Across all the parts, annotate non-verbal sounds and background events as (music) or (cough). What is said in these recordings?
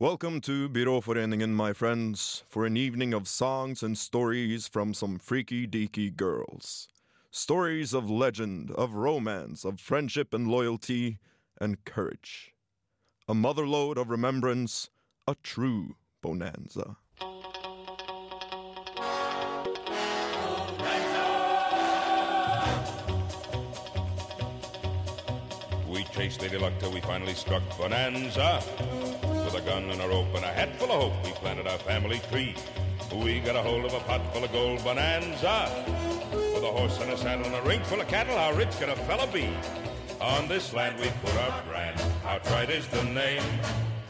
Welcome to Byråforeningen, my friends, for an evening of songs and stories from some freaky deaky girls. Stories of legend, of romance, of friendship and loyalty and courage. A motherlode of remembrance, a true bonanza. Chased Lady Luck till we finally struck Bonanza. With a gun and a rope and a hat full of hope, we planted our family tree. We got a hold of a pot full of gold Bonanza. With a horse and a saddle and a ring full of cattle, how rich could a fella be? On this land we put our brand, our pride is the name.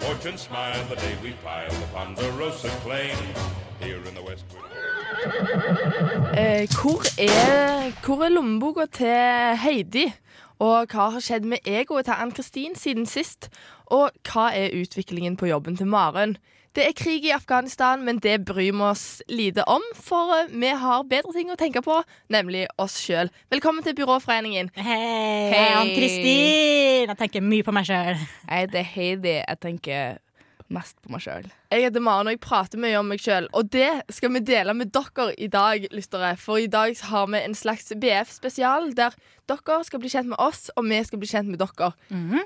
Fortune smiled the day we piled the Ponderosa claim. Here in the West. Eh, hvor, er, hvor er lommeboka til Heidi? Og hva har skjedd med egoet til Ann-Kristin siden sist? Og hva er utviklingen på jobben til Maren? Det er krig i Afghanistan, men det bryr vi oss lite om, for eh, vi har bedre ting å tenke på, nemlig oss sjøl. Velkommen til Byråforeningen. Hei, Hei. Ann-Kristin! Jeg tenker mye på meg sjøl. Jeg heter Heidi. Jeg tenker mest på meg sjøl. Jeg heter Maren, og jeg prater mye om meg sjøl. Og det skal vi dele med dere i dag, lyttere. For i dag har vi en slags BF-spesial der dere skal bli kjent med oss, og vi skal bli kjent med dere.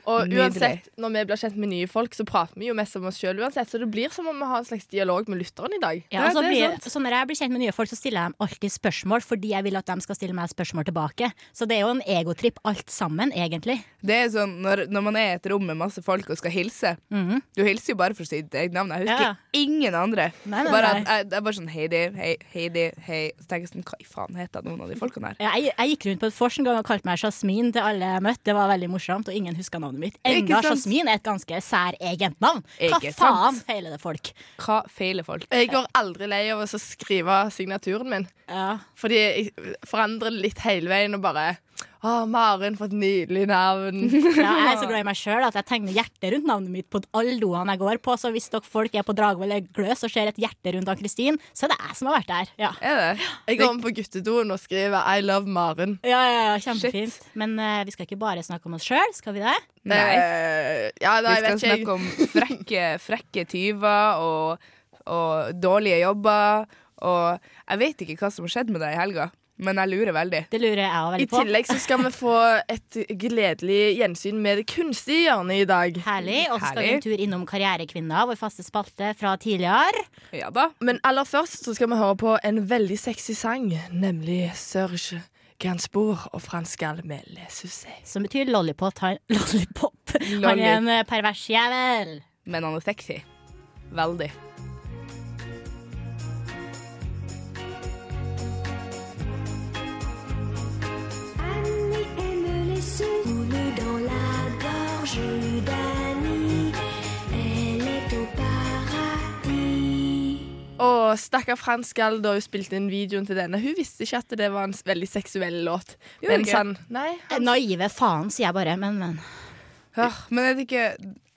Og Nydelig. uansett, når vi blir kjent med nye folk, så prater vi jo mest om oss sjøl uansett. Så det blir som om vi har en slags dialog med lytteren i dag. Ja, Ja, og så det er blir, så når jeg blir kjent med nye folk, så stiller jeg dem alltid spørsmål fordi jeg vil at de skal stille meg spørsmål tilbake. Så det er jo en egotripp alt sammen, egentlig. Det er sånn når, når man er i et rom med masse folk og skal hilse Du hilser jo bare for å si ditt eget navn. Jeg husker Ja. ingen andre. Nei, nei, bare at jeg, det er bare sånn Heidi, hei, Heidi, hei. Så tenker jeg sånn, hva i faen heter noen av de folkene her? Jeg, jeg gikk rundt på et vors en gang og kalte meg Jasmin til alle jeg møtte. Det var veldig morsomt, og ingen huska navnet mitt. Enda? Jasmin er et ganske særegent navn. Hva faen sant? feiler det folk? Hva feiler folk? Jeg går aldri lei av å skrive signaturen min. Ja. Fordi jeg forandrer det litt hele veien og bare Å, Maren, for et nydelig navn. (laughs) Ja, jeg er så glad i meg sjøl at jeg tegner hjerte rundt navnet mitt på alle doene jeg går på. Så hvis dere folk er på Dragvoll eller Gløs og ser et hjerte rundt Ann-Kristin, så er det jeg som har vært der. Ja. Er det? Jeg går på guttedoen og skriver I love Maren. Ja, ja, ja, kjempefint. Men uh, vi skal ikke bare snakke om oss sjøl, skal vi det? Nei. Ja, Vi nei, skal vet ikke jeg. snakke om frekke, frekke tyver og, og dårlige jobber. Og jeg vet ikke hva som har skjedd med deg i helga, men jeg lurer veldig. Det lurer jeg I veldig på. tillegg så skal vi få et gledelig gjensyn med det kunstige hjørnet i dag. Herlig. Og så skal vi en tur innom Karrierekvinner, vår faste spalte fra tidligere. Ja da. Men aller først så skal vi høre på en veldig sexy sang, nemlig Serge Gainsbourg og Frans Gall med Le Sucé. Som betyr lollipop. Han, (laughs) lollipop. Han er en pervers jævel. Men han er sexy. Veldig. Og stakkar Frans Gall da hun spilte inn videoen til denne, hun visste ikke at det var en veldig seksuell låt. Jo, men ikke? Nei. han... Naive faen, sier jeg bare. Men, men. Hør, men er det ikke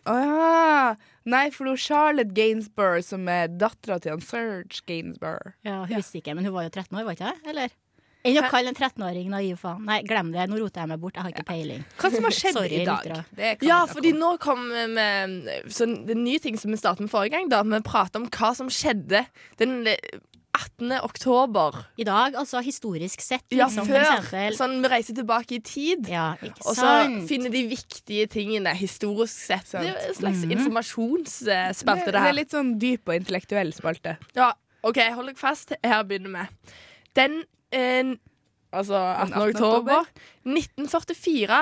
Å ja! Nei, for det er Charlotte Gainsborough som er dattera til han Serge Gainsborough. Ja, hun visste ikke, men hun var jo 13 år, var ikke det? Eller? Enn å kalle en 13-åring naiv faen. Nei, glem det. Nå roter jeg meg bort. Jeg har ikke peiling. Hva som har skjedd Sorry, i dag? Det kan Ja, fordi nå kom vi med sånn, det nye ting som vi startet med forrige gang. da Vi pratet om hva som skjedde den eh, 18. oktober. I dag, altså historisk sett, Ja, liksom, ja, før. Sånn vi reiser tilbake i tid. Ja, ikke Og så finner de viktige tingene historisk sett. Sant. Det er en slags mm. informasjonsspalte, det, det det er litt sånn dyp og intellektuell spalte. Ja, OK, hold dere fast. Her begynner vi. Den eh, Altså 18. 18. oktober 1944.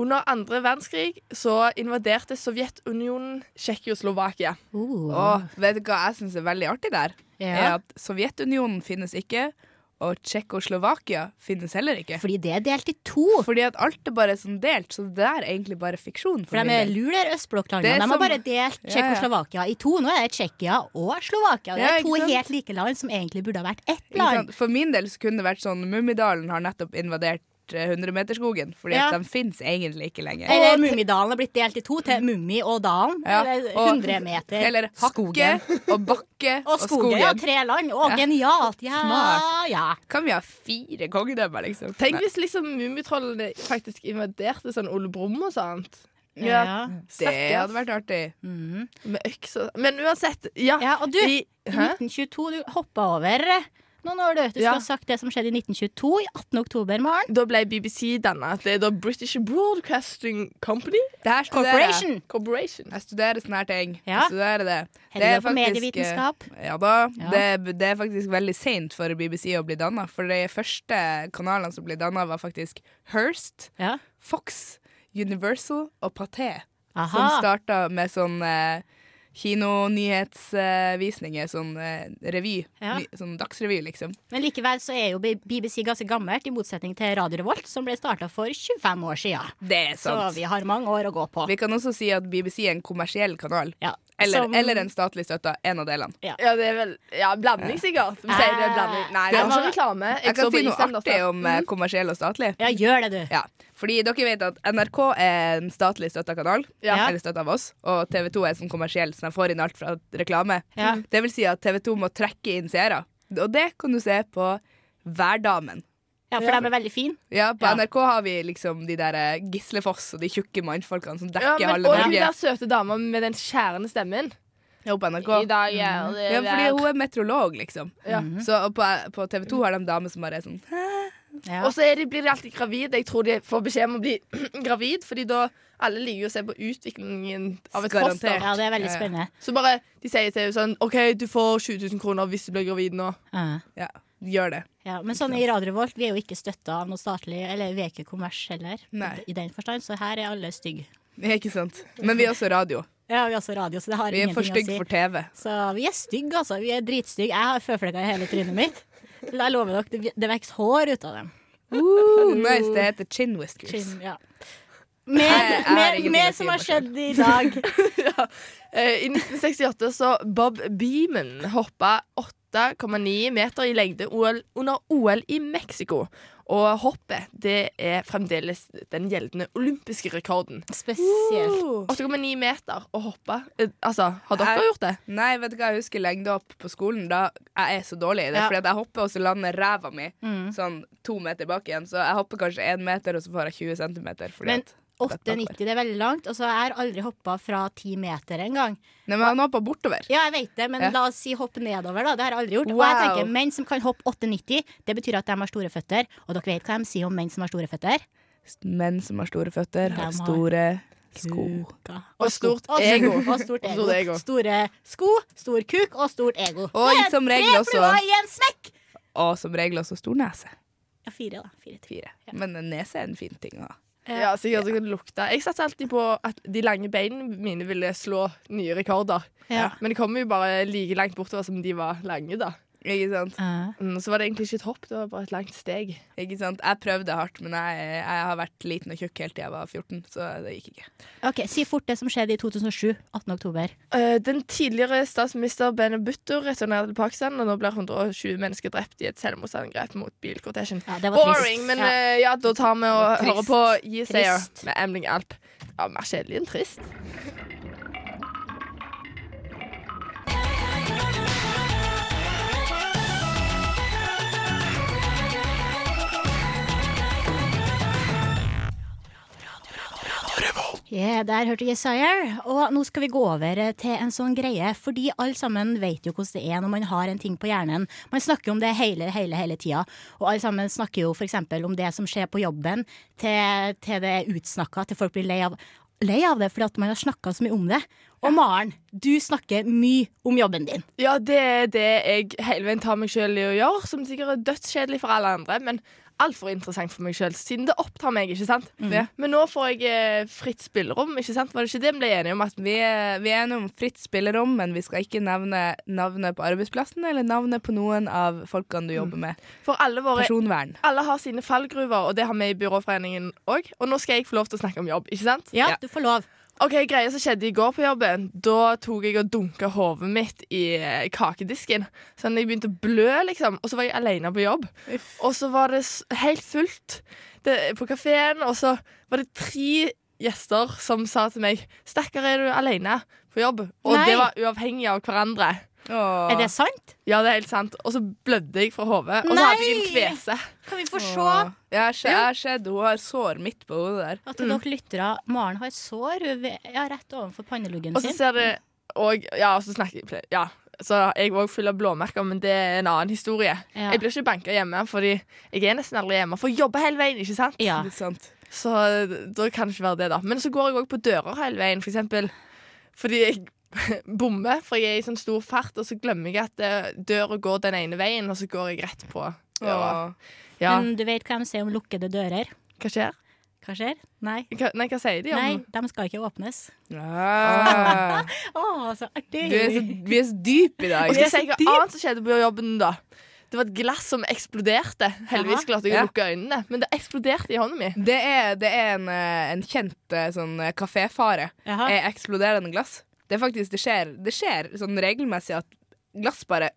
Under andre verdenskrig så invaderte Sovjetunionen Tsjekkoslovakia. Uh. Og vet du hva jeg syns er veldig artig der? Er at Sovjetunionen finnes ikke, og Tsjekkoslovakia finnes heller ikke. Fordi det er delt i to. Fordi at alt er bare sånn delt, så det er egentlig bare fiksjon. For For de min er del. lur, der Det østblokklandene. De har som- bare delt Ja, ja. I to. Nå er det Tsjekkia og Slovakia. Det Ja, er to sant? helt like land som egentlig burde ha vært ett land. For min del så kunne det vært sånn Mummidalen har nettopp invadert eh, 100-meterskogen, fordi Ja. at de fins egentlig ikke lenger. Eller Mummidalen er blitt delt i to til Mummi og Dalen. Ja, Eller 100 meter. Eller skogen. Hakke og Bakke Og skogen. Ja, tre land. Å, Ja. genialt. Ja, Smart. ja. Kan vi ha fire kongedømmer, liksom? Tenk hvis liksom Mummitrollene faktisk invaderte sånn Ole Brumm og sånt. Ja, Det hadde vært artig. Mm. Med øks og Men uansett, ja. Ja, og du, I, i 1922, du hoppa over eh, noen år, du. Du skulle Ja. ha sagt det som skjedde i 1922, i 18. oktober, Maren. Da ble BBC danna. Det er da British Broadcasting Company. Corporation. Corporation. Jeg studerer sånne her ting. Ja. Jeg studerer det. Det er faktisk. Ja da. Ja. Det, det er faktisk veldig seint for BBC å bli danna. For de første kanalene som ble danna, var faktisk Hearst, Ja. Fox, Universal og Paté. Som starta med sånn eh, kinonyhetsvisninger, sånn eh, revy. Ja. Sånn dagsrevy, liksom. Men likevel så er jo BBC ganske gammelt, i motsetning til Radio Revolt, som ble starta for 25 år siden. Det er sant. Så vi har mange år å gå på. Vi kan også si at BBC er en kommersiell kanal. Ja. Eller, Som- eller en statlig støtta. En av delene. Ja, det er vel Ja, blanding, sikkert. Vi sier det er blanding. Nei, det er ikke reklame. Jeg jeg kan si noe artig om eh, kommersiell og statlig. Ja, gjør det, du. Ja, fordi dere vet at NRK er en statlig støtta kanal, Ja. eller støtta av oss, og TV2 er sånn kommersiell, så de får inn alt fra reklame. Ja. Det vil si at TV2 må trekke inn seere, og det kan du se på Hverdamen. Ja, for de er veldig fine. Ja, på Ja. NRK har vi liksom de der eh, Gislefoss og de tjukke mannfolkene som Ja, dekker men, halve og hun Norge. der søte dama med den skjærende stemmen. Ja, på NRK. I dag er det Ja, fordi hun er meteorolog, liksom. Ja. Så og på, på TV2 har de damer som bare er sånn Ja. Og så er de, blir de alltid gravide. Jeg tror de får beskjed om å bli (clears throat) gravid, Fordi da alle liker jo å se på utviklingen av et Garantert. foster. ja, det er veldig Ja, ja. spennende. Så bare de sier til henne sånn OK, du får 20 000 kroner hvis du blir gravid nå. Ja. Ja, gjør det. Ja, men sånn i Radio Volt, vi er jo ikke støtta av noe statlig, eller vi er ikke kommers heller, Nei. i den forstand, så her er alle stygge. Det er ikke sant. Men vi er også radio. Ja, vi er også radio, så det har Vi er for ingenting å si. stygge for TV. Så vi er stygge, altså. Vi er dritstygge. Jeg har føflekker i hele trynet mitt. Jeg lover dere, det, det vokser hår ut av dem. Uh, nice, det heter chin whiskers. Chin, ja. Mer, som har skjedd i dag. (laughs) ja. I 1968 så Bob Beeman hoppa 8,9 meter i lengde under OL i Mexico. Og hoppet det er fremdeles den gjeldende olympiske rekorden. Spesielt. 8,9 meter å hoppe. Eh, altså, har dere Jeg- gjort det? Nei, vet du hva, jeg husker lengdehopp på skolen. Da jeg er så dårlig i det. Ja. Fordi at jeg hopper, og så lander ræva mi Mm. sånn to meter bak igjen. Så jeg hopper kanskje én meter, og så får jeg 20 centimeter. Fordi Men at 8,90 det er veldig langt. Og så har jeg aldri hoppa fra 10 meter engang. Nei, men han hoppa bortover. Ja, jeg vet det, men Ja. la oss si hoppe nedover, da. Det har jeg aldri gjort. Og jeg tenker, menn som kan hoppe 8,90, det betyr at de har store føtter. Og dere vet hva de sier om menn som har store føtter? Menn som har store føtter, har har store sko. Kuka. Og stort ego. Og (laughs) stort ego. Store sko, stor kuk og stort ego. Og som regel også-! Og som regel også stor nese. Ja, fire, da. Fire fire. Ja. Men en nese er en fin ting å ha. Ja, sikkert så kan det lukte. Jeg satser alltid på at de lange beina mine ville slå nye rekorder. Ja. Men de kom jo bare like langt bortover som de var lange, da. Ikke sant? Uh, Så var det egentlig ikke et hopp, det var bare et langt steg. Ikke sant? Jeg prøvde hardt, men jeg, jeg har vært liten og tjukk helt til jeg var 14, så det gikk ikke. OK, si fort det som skjedde i 2007. 18. oktober. Eh, Den tidligere statsminister Benny Bhutto returnerte til Pakistan, og nå blir 120 mennesker drept i et selvmordsangrep mot bilkortesjen. Ja, det var trist. Boring, men Ja. eh, ja, da tar vi og hører på Trist. med Emling Alp. Ja, Mer kjedelig enn trist. Yeah, der hørte Yesire. Og nå skal vi gå over eh, til en sånn greie, fordi alle sammen vet jo hvordan det er når man har en ting på hjernen. Man snakker om det hele, hele, hele tida. Og alle sammen snakker jo f.eks. om det som skjer på jobben, til, til det er utsnakka, til folk blir lei av, lei av det fordi at man har snakka så mye om det. Og Maren, du snakker mye om jobben din. Ja, det er det jeg hele veien tar meg sjøl i å gjøre, som sikkert er dødskjedelig for alle andre, men altfor interessant for meg sjøl, siden det opptar meg, ikke sant? Mm. Men nå får jeg eh, fritt spillerom, ikke sant? Var det ikke det vi ble enige om? At Vi er, vi er enige om fritt spillerom, men vi skal ikke nevne navnet på arbeidsplassen eller navnet på noen av folkene du jobber med. for alle våre Personvern. alle har sine fallgruver, og det har vi i Byråforeningen òg. Og nå skal jeg få lov til å snakke om jobb, ikke sant? Ja, Ja. du får lov. Ok, Greia som skjedde i går på jobben, da tok jeg og dunka hodet mitt i eh, kakedisken. Sånn jeg begynte å blø, liksom. Og så var jeg alene på jobb. Og så var det helt fullt det, på kafeen, og så var det tre gjester som sa til meg 'Stakkar, er du alene på jobb?' Og Nei. det var uavhengig av hverandre. Åh. Er det sant? Ja, det er helt sant. Og så blødde jeg fra hodet, og så hadde jeg en kvese. Kan vi få se Åh. Jeg har sett- jeg har sår midt på hodet der. at dere lyttere Maren har sår ja, rett overfor panneluggen sin. Og så ser det og, Ja, og så snakker jeg Ja. Så jeg var full av blåmerker, men det er en annen historie. Ja. Jeg blir ikke banka hjemme, fordi jeg er nesten aldri hjemme. For å jobbe hele veien, ikke sant? Ja. Det sant. Så da kan det ikke være det, da. Men så går jeg òg på dører hele veien, for eksempel. Fordi jeg (laughs) bommer, for jeg er i sånn stor fart, og så glemmer jeg at eh, døra går den ene veien, og så går jeg rett på. Ja. Men du vet hva de sier om lukkede dører? Hva skjer? Hva skjer? Nei. Hva, nei, hva sier de om Nei, de skal ikke åpnes. Ah. (laughs) oh, så artig! Du er så, vi er så dype i dag. (laughs) Og skal jeg si hva annet som skjedde på jobben da? Det var et glass som eksploderte. Heldigvis klarte jeg å lukke øynene, men det eksploderte i hånda mi. Det er, det er en, eh, en kjent eh, sånn kaféfare. Jeg eksploderer eksploderende glass. Det er faktisk, det skjer, det skjer sånn regelmessig at glass bare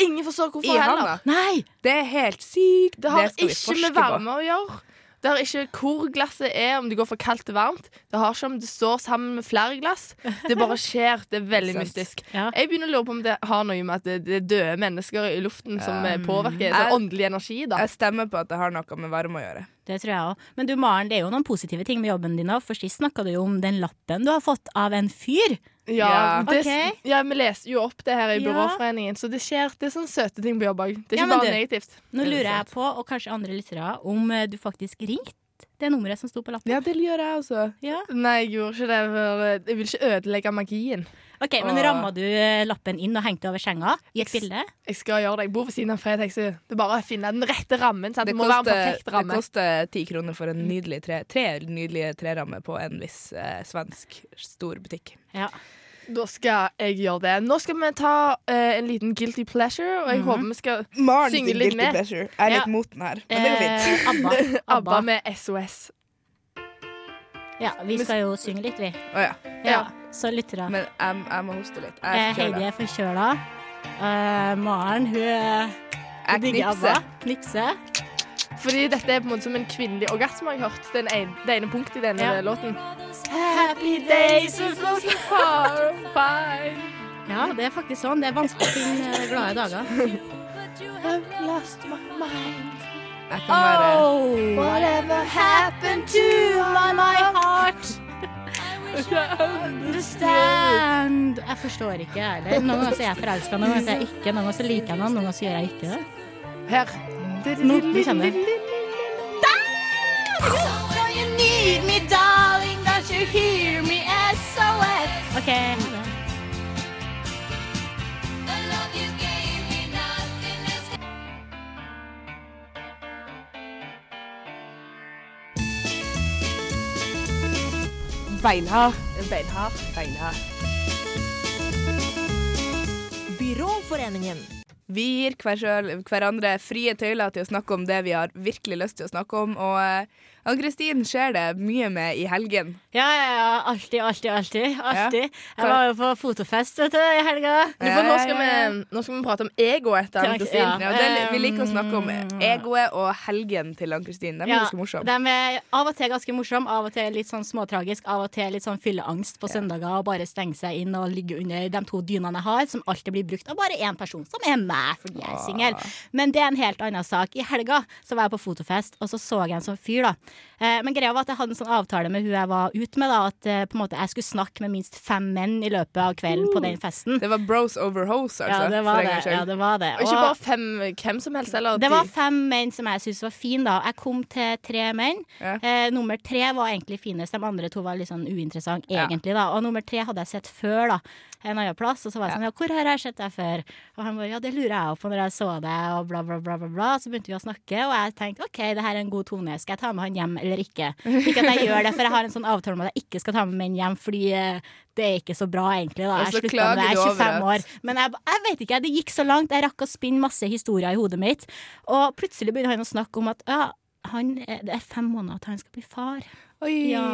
Ingen forstår i hvorfor heller. Nei! Det er helt sykt. Det har skal ikke med varme å gjøre. Det har ikke hvor glasset er, om det går fra kaldt til varmt. Det har ikke om det står sammen med flere glass. Det bare skjer. Det er veldig (laughs) mystisk. Ja. Jeg begynner å lure på om det har noe med at det, det er døde mennesker i luften som um, påvirker Jeg- åndelig energi. da Jeg stemmer på at det har noe med varme å gjøre. Det tror jeg òg. Men du Maren, det er jo noen positive ting med jobben din òg. For sist snakka du jo om den lappen du har fått av en fyr. Ja, Ja. det, Ok. ja, Vi leser jo opp det her i Ja. Byråforeningen, så det skjer. Det er sånne søte ting på jobb òg. Det er ikke ja, bare du, negativt. Nå er lurer jeg på, og kanskje andre lyttere, om eh, du faktisk ringte det nummeret som sto på lappen. Ja, det gjør jeg også. Ja. Nei, jeg gjorde ikke det. For eh, jeg vil ikke ødelegge magien. Ok, Men og... ramma du eh, lappen inn og hengte over senga i et bilde? Jeg skal gjøre det. Jeg bor ved siden av Fretex. Det er bare å finne den rette rammen. Så Det, Det må være en perfekt ramme. det koster ti kroner for en nydelig tre, tre nydelige trerammer på en viss eh, svensk stor butikk. Ja. Da skal jeg gjøre det. Nå skal vi ta uh, en liten guilty pleasure, og jeg håper vi skal Maren Synge litt med. pleasure. Jeg er Ja. litt mot den her, men det går fint. Eh, Abba. (laughs) ABBA med SOS. Ja, vi skal jo synge litt, vi. Oh, ja. Ja, Så lyttere. Men jeg, jeg må hoste litt. Jeg Eh, er forkjøla. Heidi er forkjøla. Uh, Maren, hun, hun digger. ABBA. Knipser. Fordi dette er på en måte som en kvinnelig orgasme, har jeg hørt. Den ene, det ene punktet i denne Ja. låten. Happy days is so far by. Ja, det er faktisk sånn. Det er vanskelig å finne eh, glade dager. I've lost my mind. Jeg kan være Oh, whatever happened to my, my heart? Understand. Jeg forstår ikke, jeg heller. Noen ganger er jeg forelska, noen ganger er jeg ikke. Noen ganger så liker jeg noen, noen ganger så gjør jeg ikke det. Her. Nå, kommer det. OK. beinhard. Beinhard. Beinhard. Byråforeningen. Vi gir hver selv, hverandre frie tøyler til å snakke om det vi har virkelig lyst til å snakke om. Og eh, Ann-Kristin skjer det mye med i helgen. Ja, ja, ja. Alltid, alltid, alltid. alltid. Jeg var jo på fotofest vet du, i helga. Ja, nå, skal Ja, ja, ja. vi, nå skal vi prate om egoet til Ann-Kristin. ja. Ja, det, vi liker å snakke om Um, egoet og helgen til Ann-Kristin. De er Ja, ganske morsomme. De er av og til ganske morsomme, av og til litt sånn småtragisk, av og til litt sånn fylleangst på søndager og bare stenge seg inn og ligge under de to dynene jeg har, som alltid blir brukt av bare én person, som er meg, fordi jeg er singel. Men det er en helt annen sak. I helga så var jeg på fotofest, og så så jeg en sånn fyr, da. Eh, men greia var at jeg hadde en sånn avtale med hun jeg var ute med, da, at eh, på en måte jeg skulle snakke med minst fem menn i løpet av kvelden på den festen. Det var bros over hoes, altså. Ja, det var det. Ja, det, var det. Og ikke bare fem hvem som helst. Eller Det var fem menn som jeg syntes var fine, da. Jeg kom til tre menn. Ja. Eh, nummer tre var egentlig finest. De andre to var litt sånn uinteressante, egentlig, da. Og nummer tre hadde jeg sett før, da. En annen plass. Og så var jeg sånn, ja, hvor har jeg sett deg før? Og han bare, ja, det lurer jeg også på når jeg så deg, og bla, bla, bla, bla, bla. Så begynte vi å snakke, og jeg tenkte OK, det her er en god tone. Skal jeg ta med han hjem eller ikke? Ikke at jeg gjør det, for jeg har en sånn avtale om at jeg ikke skal ta med menn hjem, fordi eh, det er ikke så bra, egentlig. da. Jeg slutta med det, jeg er 25 år. Men jeg, jeg vet ikke, det gikk så langt. Jeg rakk å spinne masse historier i hodet mitt. Og plutselig begynner han å snakke om at ja, han, er- det er fem måneder til han skal bli far. Oi! Ja,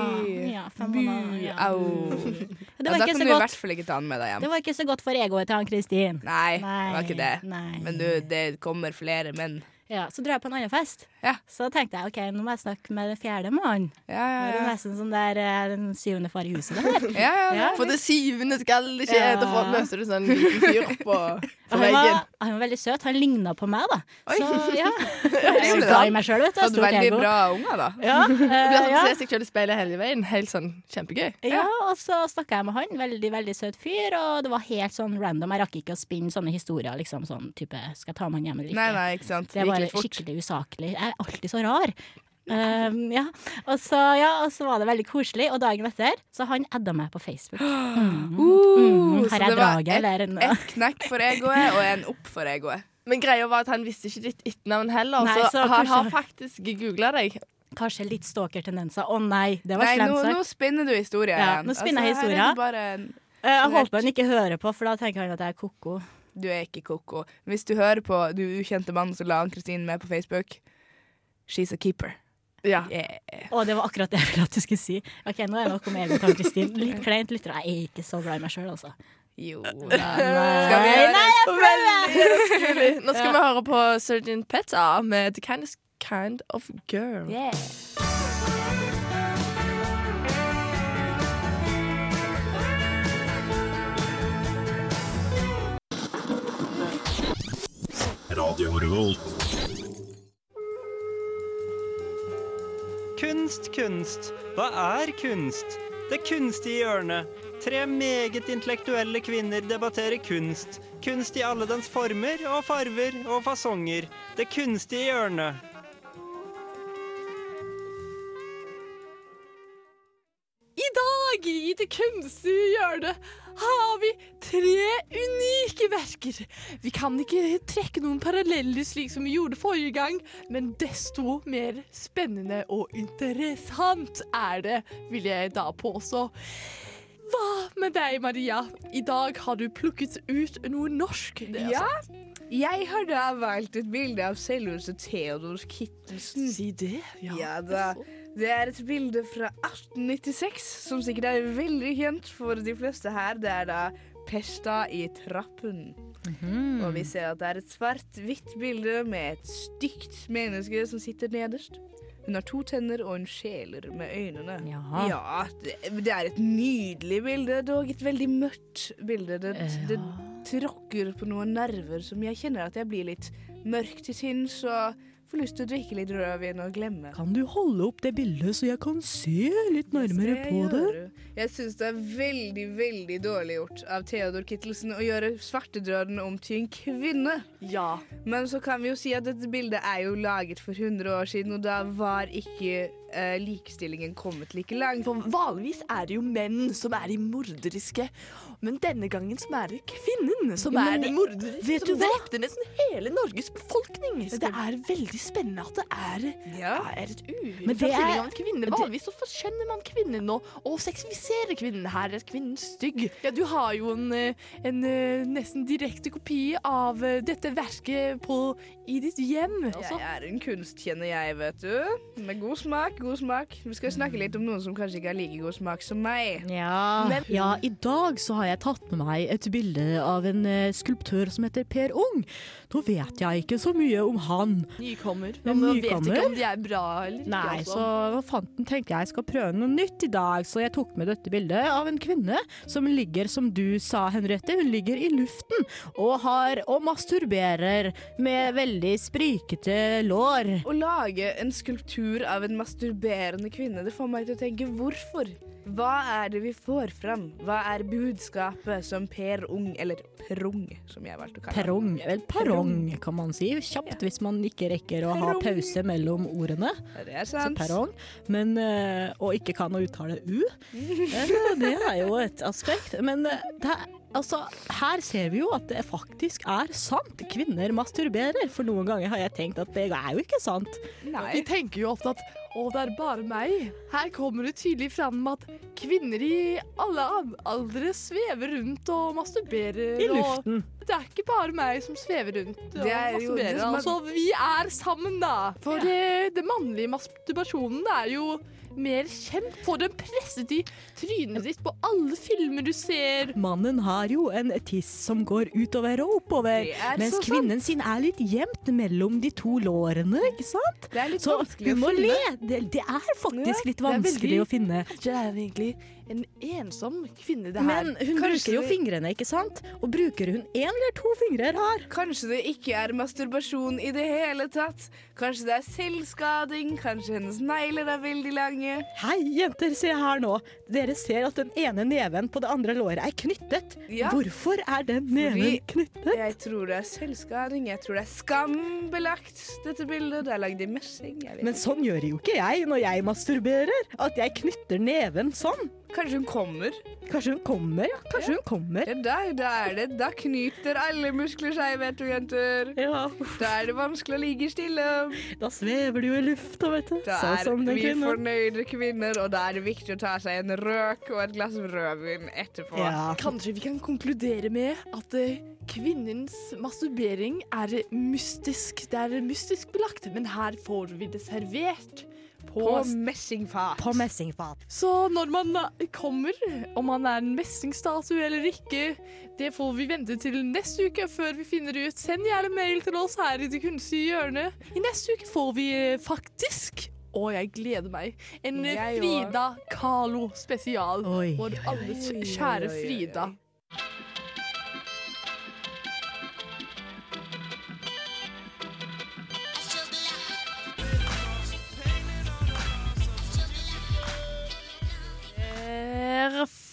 ja, fem måneder, ja. au. Det Ja, var da ikke kan så du i godt. hvert fall ikke ta den med deg hjem. Det var ikke så godt for egoet til han Kristin. Nei, det var ikke det. nei. Men du, det kommer flere menn. Ja, så dro jeg på en annen fest. Ja. Så tenkte jeg ok, nå må jeg snakke med den fjerde mannen. Ja, ja, ja, Det er nesten sånn der eh, den syvende far i huset. Det her. ja, ja, Ja. For det syvende skal det skje. Ja. Da løser du sånn liten fyr opp på Og han, var, han var veldig søt. Han ligna på meg, da. Oi. Så ja. (laughs) Jeg er i meg sjøl, vet du. Hadde veldig ego. bra unger, da. Ja, (laughs) Det blir eh, sånn ja. se seg sjøl i speilet hele veien. Helt sånn kjempegøy. Ja, og så snakka jeg med han. Veldig veldig søt fyr. Og det var helt sånn random. Jeg rakk ikke å spinne sånne historier. Liksom sånn type Skal jeg ta med han hjem eller ikke? Nei, nei, ikke sant. Det Det var skikkelig usaklig. Jeg er alltid så rar. Um, ja. Og, så, ja, og så var det veldig koselig, og dagen etter så han adda meg på Facebook. Mm. Uh, Mm, så eller? Så det var ett et, knekk for egoet og en opp for egoet. Men greia var at han visste ikke ditt etternavn heller, Nei, så, så han har faktisk googla deg. Kanskje litt stalkertendenser. Å Å nei, det var slemt nå, sagt. nå spinner du historien. Ja, nå spinner jeg Altså, her er historien. Eh, Jeg håper han ikke hører på, for da tenker han at jeg er ko-ko. Du er ikke ko-ko. Hvis du hører på du ukjente mannen som la Ann-Kristin med på Facebook, she's a keeper. Ja. Yeah. Og det var akkurat det jeg ville at du skulle si. Ok, Nå er det nok om ego til Kristin. Litt kleint lytter. Jeg er ikke så glad i meg sjøl, altså. Jo da, Nei, Skal vi gjøre nei, jeg prøver! (laughs) Nå skal vi høre på Surgeon Petta med The Kindest Kind of Girl. Yeah. Kunst, kunst. Hva er kunst? Det kunstige hjørnet. Tre meget intellektuelle kvinner debatterer kunst. Kunst i alle dens former og farver og fasonger. Det kunstige hjørnet. Dag i Det kunstige hjørnet har vi tre unike verker. Vi kan ikke trekke noen paralleller slik som vi gjorde forrige gang, men desto mer spennende og interessant er det, vil jeg da påstå. Hva med deg, Maria? I dag har du plukket ut noe norsk. Det er Ja. altså- Jeg har da valgt et bilde av selveste Theodor Kittelsen. Si det. Ja da. Det er et bilde fra 1896, som sikkert er veldig kjent for de fleste her. Det er da Pesta i trappen. Og vi ser at det er et svart-hvitt bilde med et stygt menneske som sitter nederst. Hun har to tenner, og hun skjeler med øynene. Ja. Ja, det, det er et nydelig bilde, dog et veldig mørkt bilde. Det, det tråkker på noen nerver som jeg kjenner at jeg blir litt mørk til sinns og får lyst til å drikke litt rødvin og glemme. Kan du holde opp det bildet så jeg kan se litt nærmere Det på det? Jeg syns det er veldig, veldig dårlig gjort av Theodor Kittelsen å gjøre svartedraden om til en kvinne. Ja. Men så kan vi jo si at dette bildet er jo laget for 100 år siden, og da var ikke eh, likestillingen kommet like langt. For vanligvis er det jo menn som er de morderiske, men denne gangen som er det kvinnen som Men er de morderiske. vet som du hva? drepte nesten hele Norges befolkning. Det er veldig spennende at det er, Ja. er et u... Men det er- av en kvinne. Vanligvis så forskjønner man kvinnen nå, og seksualiserer kvinnen. Her er kvinnen stygg. Ja, du har jo en, eh, en eh, nesten direkte kopi av eh, dette verket på, i ditt hjem. Altså. Jeg er en kunstkjenner, jeg, vet du. Med god smak, god smak. Vi skal snakke litt om noen som kanskje ikke har like god smak som meg. Ja. Ja, i dag så har jeg tatt med meg et bilde av en eh, skulptør som heter Per Ung. Nå vet jeg ikke så mye om han. Nykommer. Ja, men Nykommer. vet ikke om de er bra eller ikke. Nei, altså. så hva fant den, tenkte jeg skal prøve noe nytt i dag, så jeg tok med dette bildet av en kvinne som ligger, som du sa, Henriette, hun ligger i luften og har og masturberer med veldig sprikete lår. Å lage en skulptur av en masturberende kvinne, det får meg til å tenke hvorfor? Hva er det vi får fram? Hva er budskapet som Per Ung, eller Prong, som jeg valgte å kalle Perrong, vel perrong kan man si, kjapt hvis man ikke rekker å ha pause mellom ordene. Det er Så sant. perrong, men, eh, og ikke kan å uttale U. (laughs) Eh, Det er jo et aspekt. Men eh, det er, altså, her ser vi jo at det faktisk er sant. Kvinner masturberer. For noen ganger har jeg tenkt at det er jo ikke sant. Vi tenker jo ofte at å, det er bare meg. Her kommer det tydelig fram at kvinner i alle aldre svever rundt og masturberer. I og luften. Det er ikke bare meg som svever rundt og Det er jo- masturberer. det som er- Altså, vi er sammen, da. For det, den mannlige masturbasjonen det er jo mer kjent? Få den presset i trynet ditt på alle filmer du ser. Mannen har jo en tiss som går utover og oppover, er mens kvinnen sin er litt gjemt mellom de to lårene, ikke sant? Det er litt Så vanskelig hun å må finne. le. Det, det er faktisk Ja, litt vanskelig veldig- å finne. Det er egentlig en ensom kvinne, det her. Men hun Kanskje bruker jo det- fingrene, ikke sant? Og bruker hun én eller to fingre her? Kanskje det ikke er masturbasjon i det hele tatt. Kanskje det er selvskading. Kanskje hennes negler er veldig lange. Hei, jenter, se her nå. Dere ser at den ene neven på det andre låret er knyttet. Ja. Hvorfor er den neven Fordi- knyttet? Jeg tror det er selvskading. Jeg tror det er skambelagt, dette bildet. Det er lagd i messing. Men sånn gjør jo ikke jeg når jeg masturberer. At jeg knytter neven sånn. Kanskje hun kommer. Kanskje hun kommer, ja. Kanskje hun kommer. Ja, da, da er det. Da knyter alle muskler seg, vet du, jenter. Ja, Da er det vanskelig å ligge stille. da svever du i lufta, vet du. Da Sånn er som vi kvinner. fornøyde kvinner, og da er det viktig å ta seg en røk og et glass rødvin etterpå. Ja. Kanskje vi kan konkludere med at eh, kvinnens masturbering er mystisk. Det er mystisk belagt, men her får vi det servert. På, På messingfat. På messingfat. så når man eh, kommer, om man er en messingstatue eller ikke, det får vi vente til neste uke før vi finner ut. Send gjerne mail til oss her i Det kunstige hjørnet. I neste uke får vi faktisk faktisk og jeg gleder meg. En eh, Jeg Frida Kahlo spesial. Oi. Vår alles oi, oi, kjære oi, oi.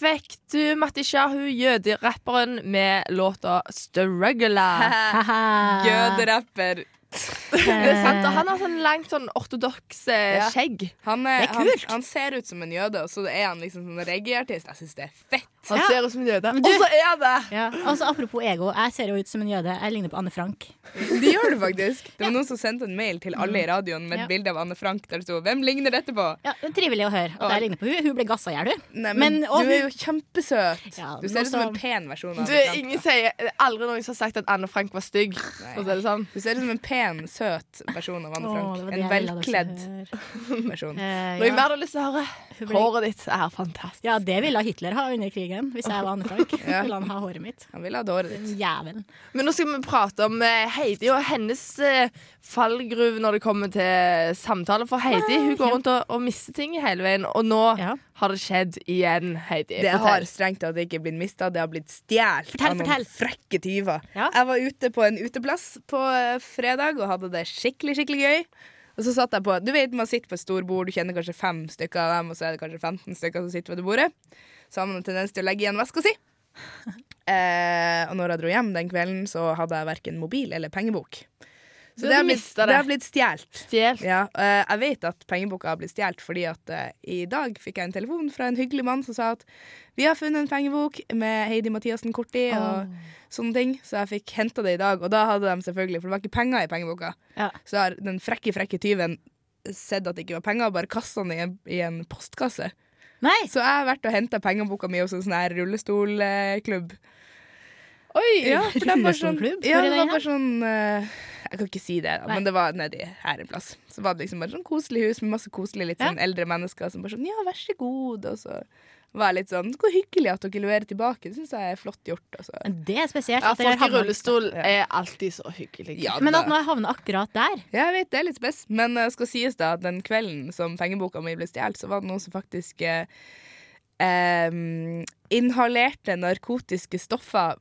Fikk du Matti Shahu, jøderapperen, med låta 'Struggler'. (laughs) Jøderapper. (laughs) Det er sant, og Han har sånn langt sånn ortodoks eh, skjegg. Han, er, Det er kult. Han, han ser ut som en jøde, og så er han liksom sånn reggaeartist. Jeg syns det er fett. Han Ja. ser ut som en jøde. Og så er det! Ja, altså Apropos ego, jeg ser jo ut som en jøde. Jeg ligner på Anne Frank. Det gjør du faktisk. Det var noen som sendte en mail til alle i radioen med et Ja. bilde av Anne Frank der det sto 'Hvem ligner dette på?' Ja, det er Trivelig å høre at jeg ligner på hun Hun ble gassa i hjel, du. Nei, men, Men- og du er jo kjempesøt. Ja, du ser ut som en pen versjon av Du, Anne Frank. ingen sier Aldri noen som har sagt at Anne Frank var stygg. For å si det sånn. Du ser ut som en pen, søt versjon av Anne Frank. Åh, en velkledd (laughs) versjon. Eh, Noe ja. mer du har lyst til å høre? Ble- Håret ditt er fantastisk. ja, det ville Hitler ha under krigen, hvis jeg var Anne Frank. (laughs) Ja. Ville han ha håret mitt. Han ville ha håret ditt. Jævel. Men nå skal vi prate om eh, Heidi og hennes eh, fallgruve når det kommer til samtale. For Heidi hun går rundt og, og mister ting hele veien, og nå Ja. har det skjedd igjen, Heidi. Det har Fortell. strengt tatt ikke blitt mista, det har blitt stjålet av noen fortell. frekke tyver. Ja. Jeg var ute på en uteplass på eh, fredag og hadde det skikkelig, skikkelig gøy. Og så satt jeg på Du vet man sitter på et storbord, du kjenner kanskje fem stykker av dem, og så er det kanskje 15 stykker som sitter ved det bordet. Så har man en tendens til å legge igjen veska si. (laughs) Eh, og når jeg dro hjem den kvelden, så hadde jeg verken mobil eller pengebok. Så Så det har blitt, det. det har blitt stjålet. Stjålet. Ja, jeg vet at pengeboka har blitt stjålet fordi at uh, i dag fikk jeg en telefon fra en hyggelig mann som sa at vi har funnet en pengebok med Heidi Mathiassen-kort i og sånne ting. Så jeg fikk henta det i dag, og da hadde de selvfølgelig For det var ikke penger i pengeboka. Ja. Så har den frekke, frekke tyven sett at det ikke var penger, bare kasta den i en, i en postkasse. Nei! Så jeg har vært og henta pengeboka mi hos en sånn her rullestolklubb. Oi! Ja, for det var sånn, ja, det var bare sånn eh, Jeg kan ikke si det, da, Nei. men det var nedi her en plass. Så var det liksom bare sånn koselig hus med masse koselige litt Ja. sånn eldre mennesker som bare sånn Ja, vær så god. Og så var jeg litt sånn Så hyggelig at dere leverer tilbake. Det syns jeg er flott gjort. Altså. Men Det er spesielt. Ja, at folk i rullestol Ja. er alltid så hyggelige. Ja, Men at nå havner akkurat der Ja, jeg vet det er litt spes, men det skal sies da at den kvelden som pengeboka mi ble stjålet, så var det noen som faktisk uh, um, inhalerte narkotiske stoffer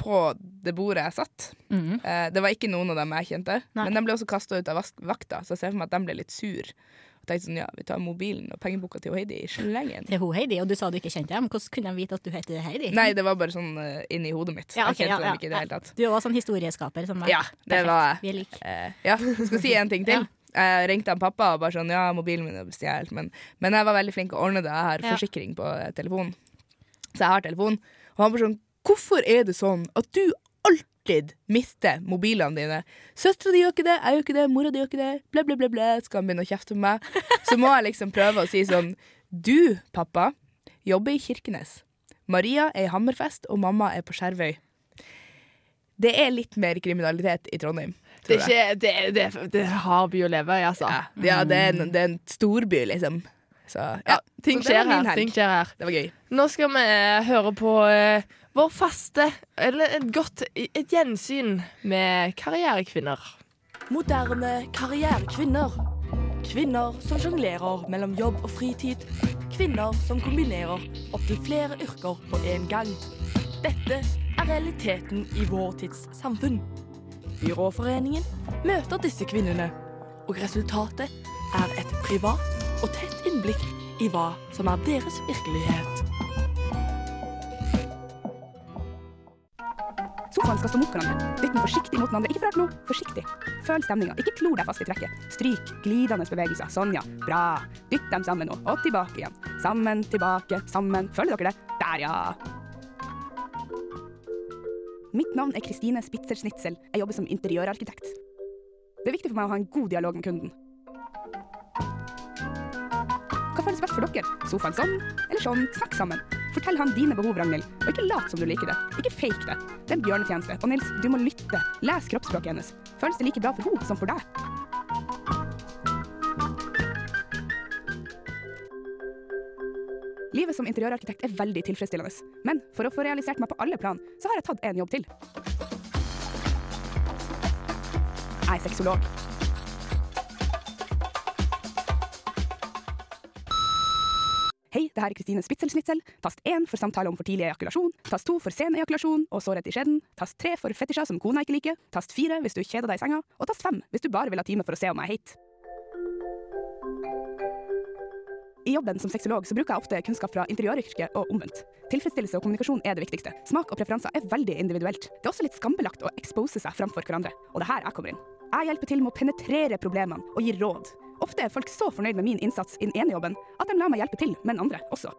på det bordet jeg satt. Mm. Eh, det var ikke noen av dem jeg kjente, Nei. men de ble også kasta ut av vakta, så jeg ser for meg at de ble litt sur. Og tenkte sånn, ja, vi tar mobilen og pengeboka til Heidi i slengen. til ho Heidi, og du sa du ikke kjente dem. Hvordan kunne de vite at du heter Heidi? Nei, det var bare sånn uh, inni hodet mitt. Ja, okay, jeg kjente ja, ja, dem ikke i det hele tatt. Du er også sånn historieskaper som meg. Ja, det Perfekt. var jeg. Vi er like. Eh, ja, skal si en ting til. (laughs) Jeg ringte han pappa og bare sånn Ja, mobilen min er stjålet, men, men jeg var veldig flink å ordne det. Jeg har Ja. forsikring på telefonen. Så jeg har telefon. Og han bare sånn Hvorfor er det sånn at du alltid mister mobilene dine? Søstera di gjør ikke det, jeg gjør ikke det, mora di gjør ikke det, ble, ble, ble, bla. Skal han begynne å kjefte på meg? Så må jeg liksom prøve å si sånn Du, pappa, jobber i Kirkenes. Maria er i Hammerfest, og mamma er på Skjervøy. Det er litt mer kriminalitet i Trondheim. Det er ikke Det, det, det har by å leve i, altså. Ja, ja det, er en, det er en storby, liksom. Så ja, Ting så skjer her. Ting skjer her. Det var gøy. Nå skal vi eh, høre på eh, vår faste, eller et godt et gjensyn med karrierekvinner. Moderne karrierekvinner. Kvinner som sjonglerer mellom jobb og fritid. Kvinner som kombinerer opptil flere yrker på en gang. Dette er realiteten i vår tids samfunn. Byråforeningen møter disse kvinnene, og resultatet er et privat og tett innblikk i hva som er deres virkelighet. Sofaen skal stå mot hverandre. Dytt den forsiktig mot den andre. Ikke for hardt nå, forsiktig. Føl stemninga. Ikke klor deg fast i trekket. Stryk. Glidende bevegelser. Sånn, ja. Bra. Dytt dem sammen nå. Og tilbake igjen. Sammen, tilbake, sammen. Føler dere det? Der, ja. Mitt navn er Kristine Spitzer Snitzel. Jeg jobber som interiørarkitekt. Det er viktig for meg å ha en god dialog med kunden. Hva føles best for dere? Sofaen sånn, eller sånn? Snakk sammen. Fortell han dine behov, Ragnhild, og ikke lat som du liker det. Ikke fake det. Det er en bjørnetjeneste. Og Nils, du må lytte. Les kroppsspråket hennes. Føles det like bra for henne som for deg? Livet som interiørarkitekt er veldig tilfredsstillende, men for å få realisert meg på alle plan, så har jeg tatt en jobb til. Jeg er sexolog. Det her er Kristine Spitzel-Snitzel. Tast 1 for samtale om for tidlig ejakulasjon. Tast 2 for sen ejakulasjon og sårhet i skjeden. Tast 3 for fetisjer som kona ikke liker. Tast 4 hvis du kjeder deg i senga. Og tast 5 hvis du bare vil ha time for å se om jeg er heit. I jobben som sexolog så bruker jeg ofte kunnskap fra interiøryrket og omvendt. Tilfredsstillelse og kommunikasjon er det viktigste. Smak og preferanser er veldig individuelt. Det er også litt skambelagt å expose seg framfor hverandre. Og det er her jeg kommer inn. Jeg hjelper til med å penetrere problemene og gi råd. Ofte er folk så fornøyd med min innsats i den ene jobben at de lar meg hjelpe til med den andre også.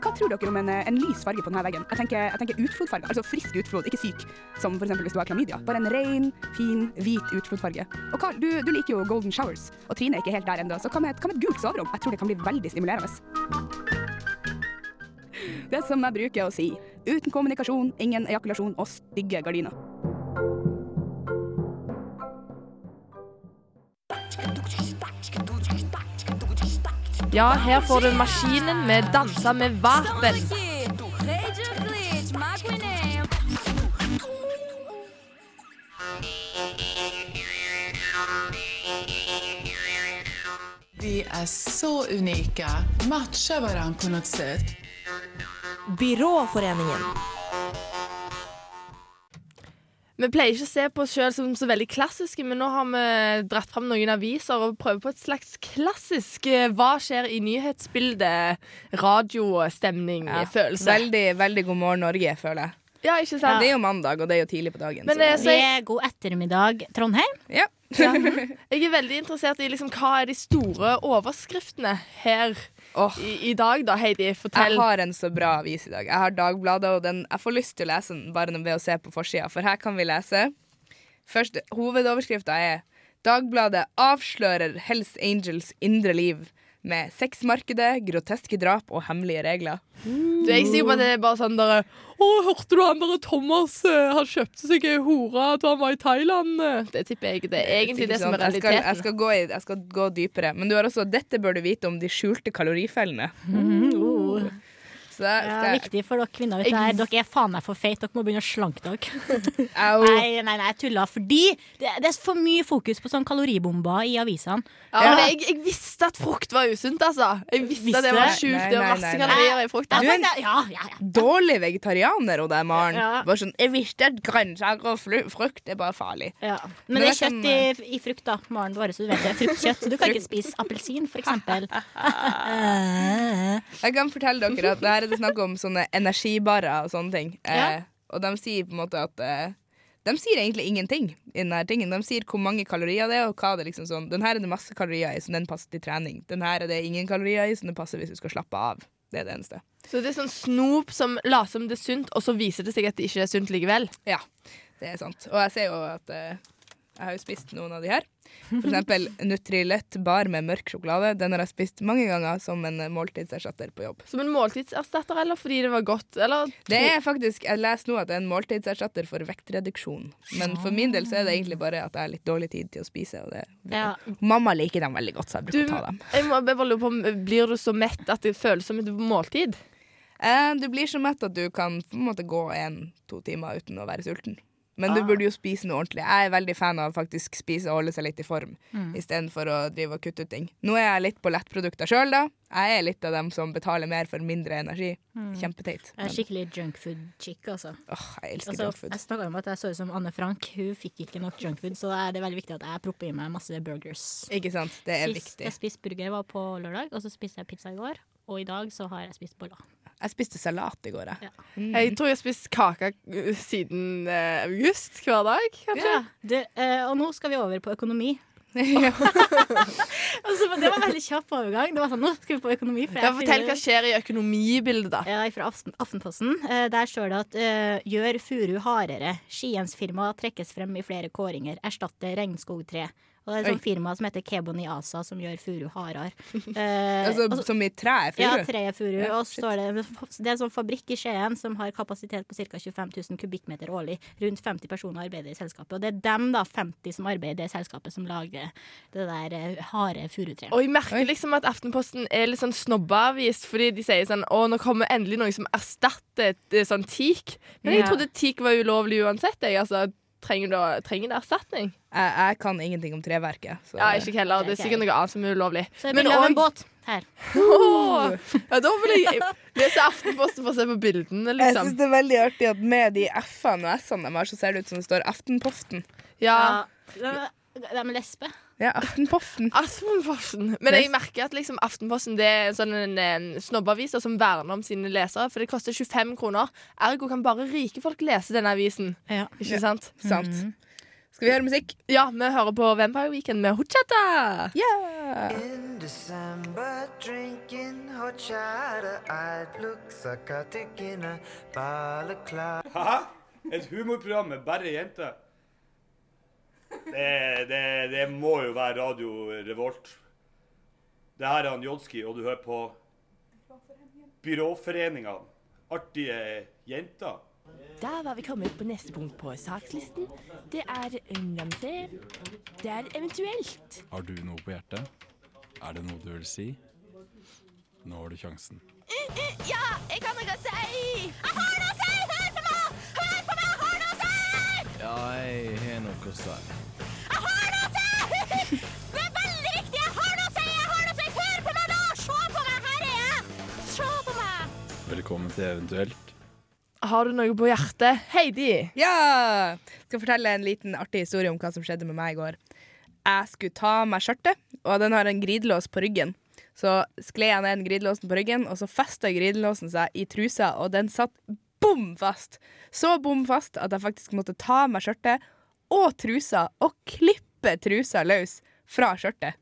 Hva tror dere om en, en lys farge på denne veggen? Jeg tenker, jeg tenker utflodfarge, altså frisk utflod, ikke syk. Som eksempel hvis du har klamydia. Bare en ren, fin, hvit utflodfarge. Og Karl, du, du liker jo golden showers, og Trine er ikke helt der ennå, så hva med, et- hva med et gult soverom? Jeg tror det kan bli veldig stimulerende. Det som jeg bruker å si. Uten kommunikasjon, ingen ejakulasjon og stygge gardiner. Ja, her får du maskinen med 'Dansa med vapen'. Vi er så unika, Matcher hverandre på noe sett. Byråforeningen. Vi pleier ikke å se på oss sjøl som så veldig klassiske, men nå har vi dratt fram noen aviser og prøver på et slags klassisk eh, hva skjer i nyhetsbildet, radiostemning, Ja, følelse. Veldig, veldig god morgen, Norge, føler jeg. Ja, ikke sant? Det er jo mandag, og det er jo tidlig på dagen. Men så- eh, Det er god ettermiddag, Trondheim. ja. (laughs) jeg er veldig interessert i liksom, hva er de store overskriftene her Åh. i, i dag, da, Heidi? Fortell. Jeg har en så bra avis i dag. Jeg har Dagbladet, og den, jeg får lyst til å lese den bare ved å se på forsida, for her kan vi lese Først, Hovedoverskrifta er 'Dagbladet avslører Hells Angels indre liv' med sexmarkedet, groteske drap og hemmelige regler. Du er ikke sikker på at det er bare sånn derre Å, hørte du han derre Thomas eh, Han kjøpte seg ei hore da han var i Thailand? eh?» Det tipper jeg. Det er egentlig det som er Jeg skal, jeg, skal gå i, jeg skal gå dypere. Men du har også 'Dette bør du vite om de skjulte kalorifellene'. Oh. Så Ja, jeg viktig for dere kvinner. Jeg... dere er faen meg for feite. Dere må begynne å slanke dere. (laughs) Nei, nei, nei, jeg tuller. Fordi det, det er for mye fokus på sånn kaloribomber i avisene. Ja, men jeg, jeg visste at frukt var usunt, altså. Jeg visste at det var sjukt. Det var masse kalorier i frukt. Du er en- ja, ja, ja. Dårlig vegetarianer, og det er Maren. Ja. Bare sånn, jeg visste at grønnsaker og frukt er bare farlig. Ja. Men Men det er kjøtt er sånn, i, i frukt, da. Maren, bare så du vet det. Fruktkjøtt. Så du kan ikke (laughs) spise appelsin, for eksempel. (laughs) Jeg kan fortelle dere at det her er det snakk om sånne energibarer og sånne ting. Eh, og de sier på en måte at eh, De sier egentlig ingenting i denne tingen. De sier hvor mange kalorier det er, og hva det liksom sånn. Den her er det masse kalorier i, så den passer til trening. Den her er det ingen kalorier i, så den passer hvis du skal slappe av. Det er det eneste. Så det er sånn snop som later som det er sunt, og så viser det seg at det ikke er sunt likevel. Ja, det er sant. Og jeg ser jo at eh, Jeg har jo spist noen av de her. For eksempel Nutrilett bar med mørk sjokolade. Den har jeg spist mange ganger som en måltidserstatter på jobb. Som en måltidserstatter, eller fordi det var godt? Eller Det er faktisk, Jeg leser nå at det er en måltidserstatter for vektreduksjon. Men for min del så er det egentlig bare at jeg har litt dårlig tid til å spise. Og det, Ja. Mamma liker dem veldig godt, så jeg du, bruker å ta dem. jeg må bare lure på, Blir du så mett at det føles som et måltid? Eh, du blir så mett at du kan på en måte gå en-to timer uten å være sulten. Men Ah. du burde jo spise noe ordentlig. Jeg er veldig fan av faktisk spise og holde seg litt i form, Mm. istedenfor å drive og kutte ut ting. Nå er jeg litt på lettprodukter sjøl, da. Jeg er litt av dem som betaler mer for mindre energi. Mm. Kjempeteit. Jeg er skikkelig junkfood-chick, altså. åh, jeg elsker Altså, junkfood. jeg snakka om at jeg så ut som Anne Frank. Hun fikk ikke nok junkfood, så er det veldig viktig at jeg propper i meg masse burgers. Ikke sant? Det er Sist viktig. jeg spiste burger, var på lørdag, og så spiste jeg pizza i går. Og i dag så har jeg spist boller. Jeg spiste salat i går, jeg. Mm. Jeg tror jeg har spist kake uh, siden eh, august hver dag, kanskje. Ja, Du, eh, og nå skal vi over på økonomi. (laughs) altså, det var veldig kjapp overgang. Det var sånn, nå skal vi på økonomi. for jeg Ja, fortell hva skjer i økonomibildet, da. Ja, fra Aftenposten. Eh, der står det at eh, gjør furu hardere. Skiensfirma trekkes frem i flere kåringer. Erstatte regnskogtre. Og det er et sånt firma som heter Keboni Asa, som gjør furu hardere. (laughs) Eh, Altså, og som i treet? furu? tre er furu. Ja, og så står det, det er en sånn fabrikk i Skien som har kapasitet på ca. 25 000 kubikkmeter årlig. Rundt 50 personer arbeider i selskapet. Og det er dem, da, 50 som arbeider i det selskapet, som lager det der eh, harde furutreet. Og jeg merker liksom at Aftenposten er litt sånn snobbeavvist, fordi de sier sånn Å, nå kommer endelig noe som erstatter et eh, sånn teak. Men jeg trodde teak var ulovlig uansett. Jeg, altså, trenger, du trenger erstatning? Jeg, jeg kan ingenting om treverket. Så. Ja, ikke heller. Det er sikkert noe annet som er ulovlig. Så jeg vil Men en båt her. Oh, ja, da vil jeg lese Aftenposten for å se på bildene, Jeg liksom. syns det er veldig artig at med de F-ene og S-ene de har, så ser det ut som det står Aftenpoften. Ja. Ja, de de er lesbe. Ja, Aftenposten. Aftenposten. Men jeg merker at liksom Aftenposten det er en sånn en, en snobbeavis som verner om sine lesere. For det koster 25 kroner. Ergo kan bare rike folk lese denne avisen. Ja. Ikke Ja. sant? Sant. Skal vi høre musikk? Ja, vi hører på Vampire Weekend med Hochata. Yeah. In December, drinking hot I'd look psychotic in a balaclava. Hæ? Et humorprogram med bare jenter? Det, det, det må jo være Radio Revolt. Det her er han Jodski, og du hører på Byråforeninga. Artige jenter. Da var vi kommet på neste punkt på sakslisten. Det er se Det er eventuelt. Har du noe på hjertet? Er det noe du vil si? Nå har du sjansen. Ja, jeg kan noe å si! Jeg har noe å si! Ja, jeg har noe å si. Jeg har noe å si! (laughs) Det er veldig viktig! Jeg har noe å si! Jeg har noe å si! Hør på meg, da! Se på meg! Her er jeg! Se på meg! Velkommen til Eventuelt. Har du noe på hjertet? Heidi. Ja! Jeg Skal fortelle en liten artig historie om hva som skjedde med meg i går. Jeg skulle ta av meg skjørtet, og den har en glidelås på ryggen. Så skled jeg ned den glidelåsen på ryggen, og så festa glidelåsen seg i trusa, og den satt bom fast. Så bom fast at jeg faktisk måtte ta av meg skjørtet og trusa og klippe trusa løs fra skjørtet.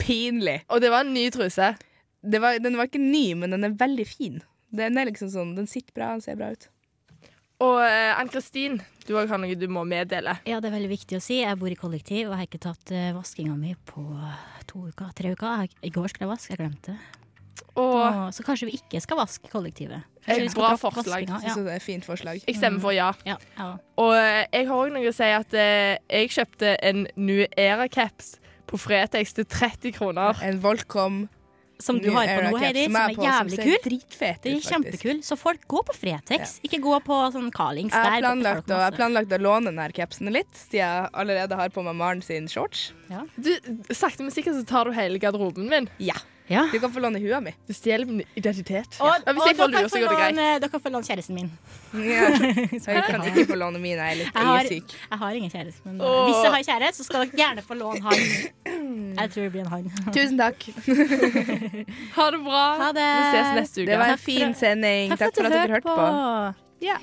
Pinlig. Og det var en ny truse? Det var, den var ikke ny, men den er veldig fin. Den er liksom sånn, den sitter bra, den ser bra ut. Og eh, Ann-Kristin, du har noe du må meddele. Ja, det er veldig viktig å si. Jeg bor i kollektiv og har ikke tatt uh, vaskinga mi på to uker, tre uker. Jeg, I går skulle jeg vaske, jeg glemte det. Og Åh, så kanskje vi ikke skal vaske kollektivet. Et vi skal bra forslag. Jeg synes det er et fint forslag. jeg stemmer for ja. Ja, ja. Og eh, jeg har òg noe å si at eh, jeg kjøpte en New Era-caps på Fretex til 30 kroner. En Volcom Som du New har på nå, Heidi, som som er på, jævlig kul. dritfet Det er kjempekul. Så folk går på Fretex, ikke gå på sånn Carlings. Jeg har Der planlagt, å, jeg planlagt å låne denne capsen litt, siden jeg allerede har på meg Maren sin shorts. Du, sakte, men sikkert så tar du hele garderoben min. Ja. Ja. Du kan få låne hua mi. Du stjeler min identitet. Og, Ja, hvis jeg og får dere lue, så går det greit. låne- Dere få låne kjæresten min. Ja. (laughs) Jeg kan ikke få låne min, jeg er litt Jeg har, syk. jeg har ingen kjæreste, men Åh. hvis jeg har kjæreste, så skal dere gjerne få låne han. (clears throat) Jeg tror det blir en han. Tusen takk. (laughs) Ha det bra. Ha det. Vi ses neste uke. Det var en fin sending. Takk for Takk for at dere hørte på. på. Ja.